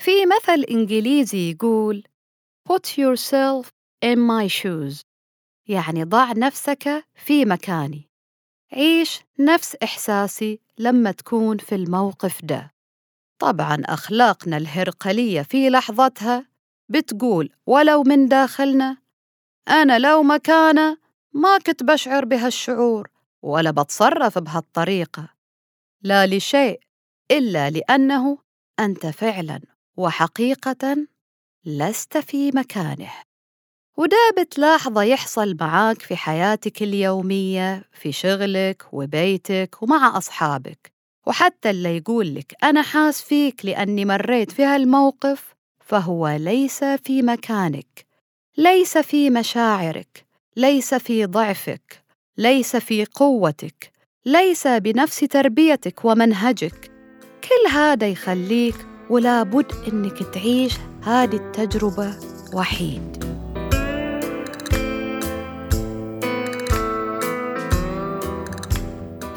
في مثل إنجليزي يقول Put yourself in my shoes. يعني ضع نفسك في مكاني. عيش نفس إحساسي لما تكون في الموقف ده. طبعا أخلاقنا الهرقلية في لحظتها بتقول ولو من داخلنا أنا لو مكانه ما كنت بشعر بهالشعور ولا بتصرف بهالطريقة. لا لشيء إلا لأنه أنت فعلا. وحقيقة لست في مكانه. وده بتلاحظه يحصل معاك في حياتك اليومية في شغلك وبيتك ومع أصحابك. وحتى اللي يقول لك أنا حاس فيك لأني مريت في هالموقف فهو ليس في مكانك. ليس في مشاعرك ليس في ضعفك ليس في قوتك ليس بنفس تربيتك ومنهجك. كل هذا يخليك ولا بد إنك تعيش هذه التجربة وحيد.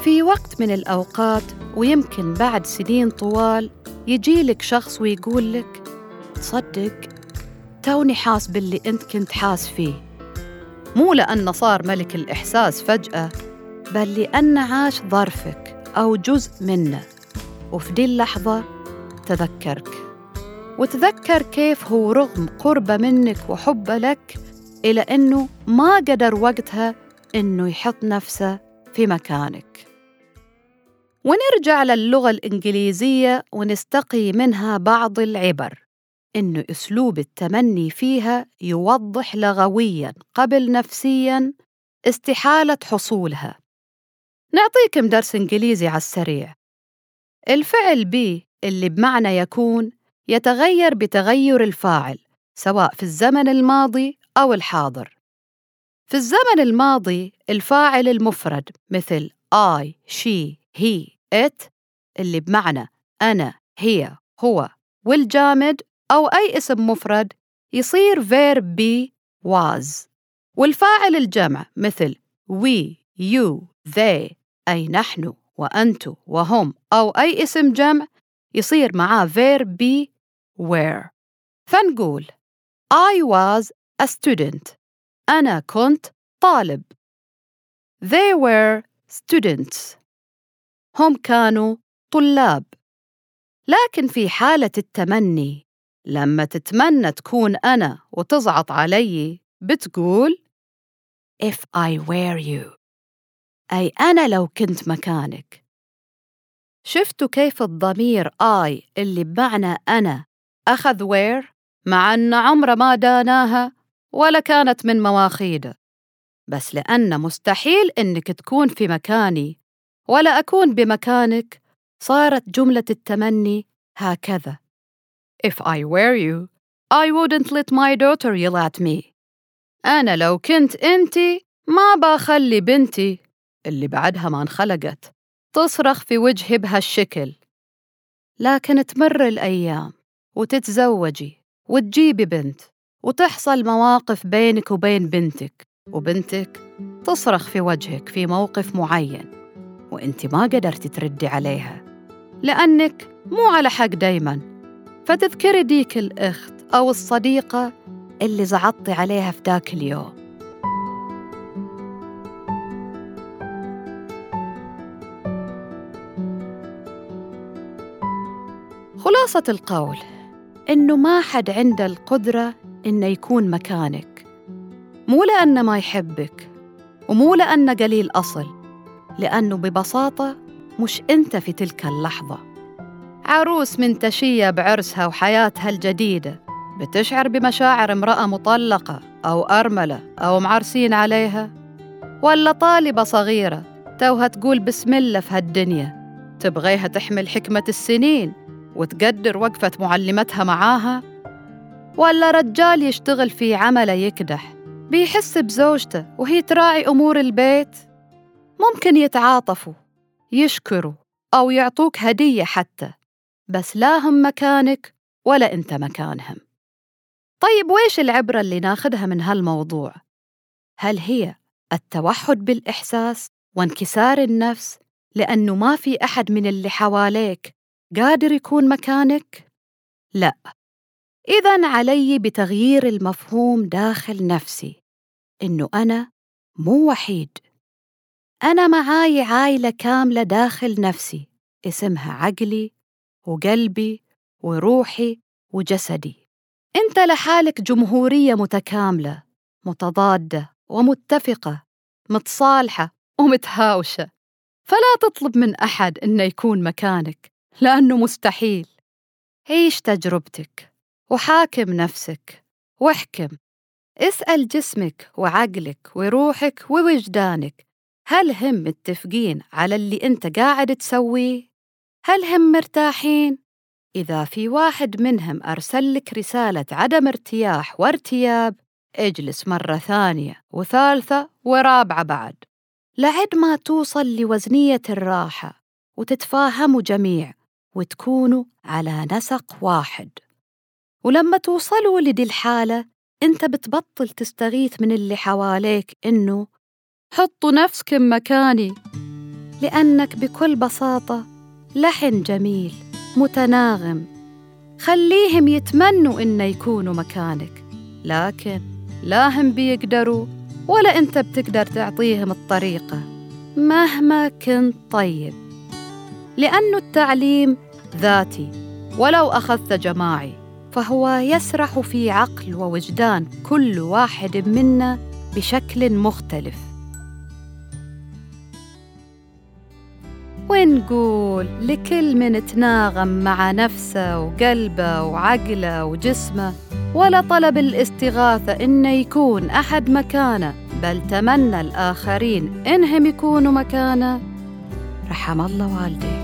في وقت من الأوقات ويمكن بعد سنين طوال يجيلك شخص ويقول لك تصدق توني حاس باللي أنت كنت حاس فيه. مو لأنه صار ملك الإحساس فجأة بل لأنه عاش ظرفك أو جزء منه. وفي دي اللحظة تذكرك. وتذكر كيف هو رغم قربه منك وحبه لك إلى أنه ما قدر وقتها أنه يحط نفسه في مكانك. ونرجع للغة الإنجليزية ونستقي منها بعض العبر إنه أسلوب التمني فيها يوضح لغوياً قبل نفسياً استحالة حصولها. نعطيكم درس إنجليزي على السريع. الفعل بي اللي بمعنى يكون يتغير بتغير الفاعل سواء في الزمن الماضي أو الحاضر. في الزمن الماضي الفاعل المفرد مثل I, she, he, it اللي بمعنى أنا هي هو والجامد أو أي اسم مفرد يصير verb be was. والفاعل الجمع مثل we, you, they أي نحن وأنتم وهم أو أي اسم جمع يصير معاه verb be were فنقول I was a student. أنا كنت طالب. They were students. هم كانوا طلاب. لكن في حالة التمني لما تتمنى تكون أنا وتزعط علي بتقول If I were you. أي أنا لو كنت مكانك. شفتوا كيف الضمير I اللي بمعنى أنا أخذ where مع أن عمره ما داناها ولا كانت من مواخيده. بس لأن مستحيل إنك تكون في مكاني ولا أكون بمكانك صارت جملة التمني هكذا. If I were you, I wouldn't let my daughter yell at me. أنا لو كنت أنتي ما بخلي بنتي اللي بعدها ما انخلقت. تصرخ في وجهي بهالشكل. لكن تمر الأيام وتتزوجي وتجيبي بنت وتحصل مواقف بينك وبين بنتك وبنتك تصرخ في وجهك في موقف معين وأنت ما قدرتي تردي عليها لأنك مو على حق دايما. فتذكري ديك الأخت أو الصديقة اللي زعطتي عليها في ذاك اليوم. خلاصة القول إنه ما حد عنده القدرة إنه يكون مكانك. مو لأنه ما يحبك ومو لأنه قليل أصل لأنه ببساطة مش أنت في تلك اللحظة. عروس منتشية بعرسها وحياتها الجديدة بتشعر بمشاعر امرأة مطلقة أو أرملة أو معرسين عليها ولا طالبة صغيرة توها تقول بسم الله في هالدنيا تبغيها تحمل حكمة السنين. وتقدر وقفة معلمتها معاها ولا رجال يشتغل في عمله يكدح بيحس بزوجته وهي تراعي أمور البيت ممكن يتعاطفوا يشكروا أو يعطوك هدية حتى بس لا هم مكانك ولا أنت مكانهم طيب ويش العبرة اللي ناخدها من هالموضوع؟ هل هي التوحد بالإحساس وانكسار النفس لأنه ما في أحد من اللي حواليك قادر يكون مكانك؟ لا. إذا علي بتغيير المفهوم داخل نفسي إنه أنا مو وحيد. أنا معاي عائلة كاملة داخل نفسي اسمها عقلي وقلبي وروحي وجسدي. أنت لحالك جمهورية متكاملة متضادة ومتفقة متصالحة ومتهاوشة. فلا تطلب من أحد إنه يكون مكانك. لأنه مستحيل. عيش تجربتك وحاكم نفسك واحكم. اسأل جسمك وعقلك وروحك ووجدانك. هل هم متفقين على اللي أنت قاعد تسويه؟ هل هم مرتاحين؟ إذا في واحد منهم أرسل لك رسالة عدم ارتياح وارتياب اجلس مرة ثانية وثالثة ورابعة بعد. لعد ما توصل لوزنية الراحة وتتفاهموا جميع. وتكونوا على نسق واحد. ولما توصلوا لدي الحالة أنت بتبطل تستغيث من اللي حواليك إنه حطوا نفسكم مكاني لأنك بكل بساطة لحن جميل متناغم. خليهم يتمنوا إنه يكونوا مكانك لكن لا هم بيقدروا ولا أنت بتقدر تعطيهم الطريقة مهما كنت طيب. لأن التعليم ذاتي ولو أخذت جماعي فهو يسرح في عقل ووجدان كل واحد منا بشكل مختلف. ونقول لكل من تناغم مع نفسه وقلبه وعقله وجسمه ولا طلب الاستغاثة إنه يكون أحد مكانه بل تمنى الآخرين إنهم يكونوا مكانه. رحم الله والديك.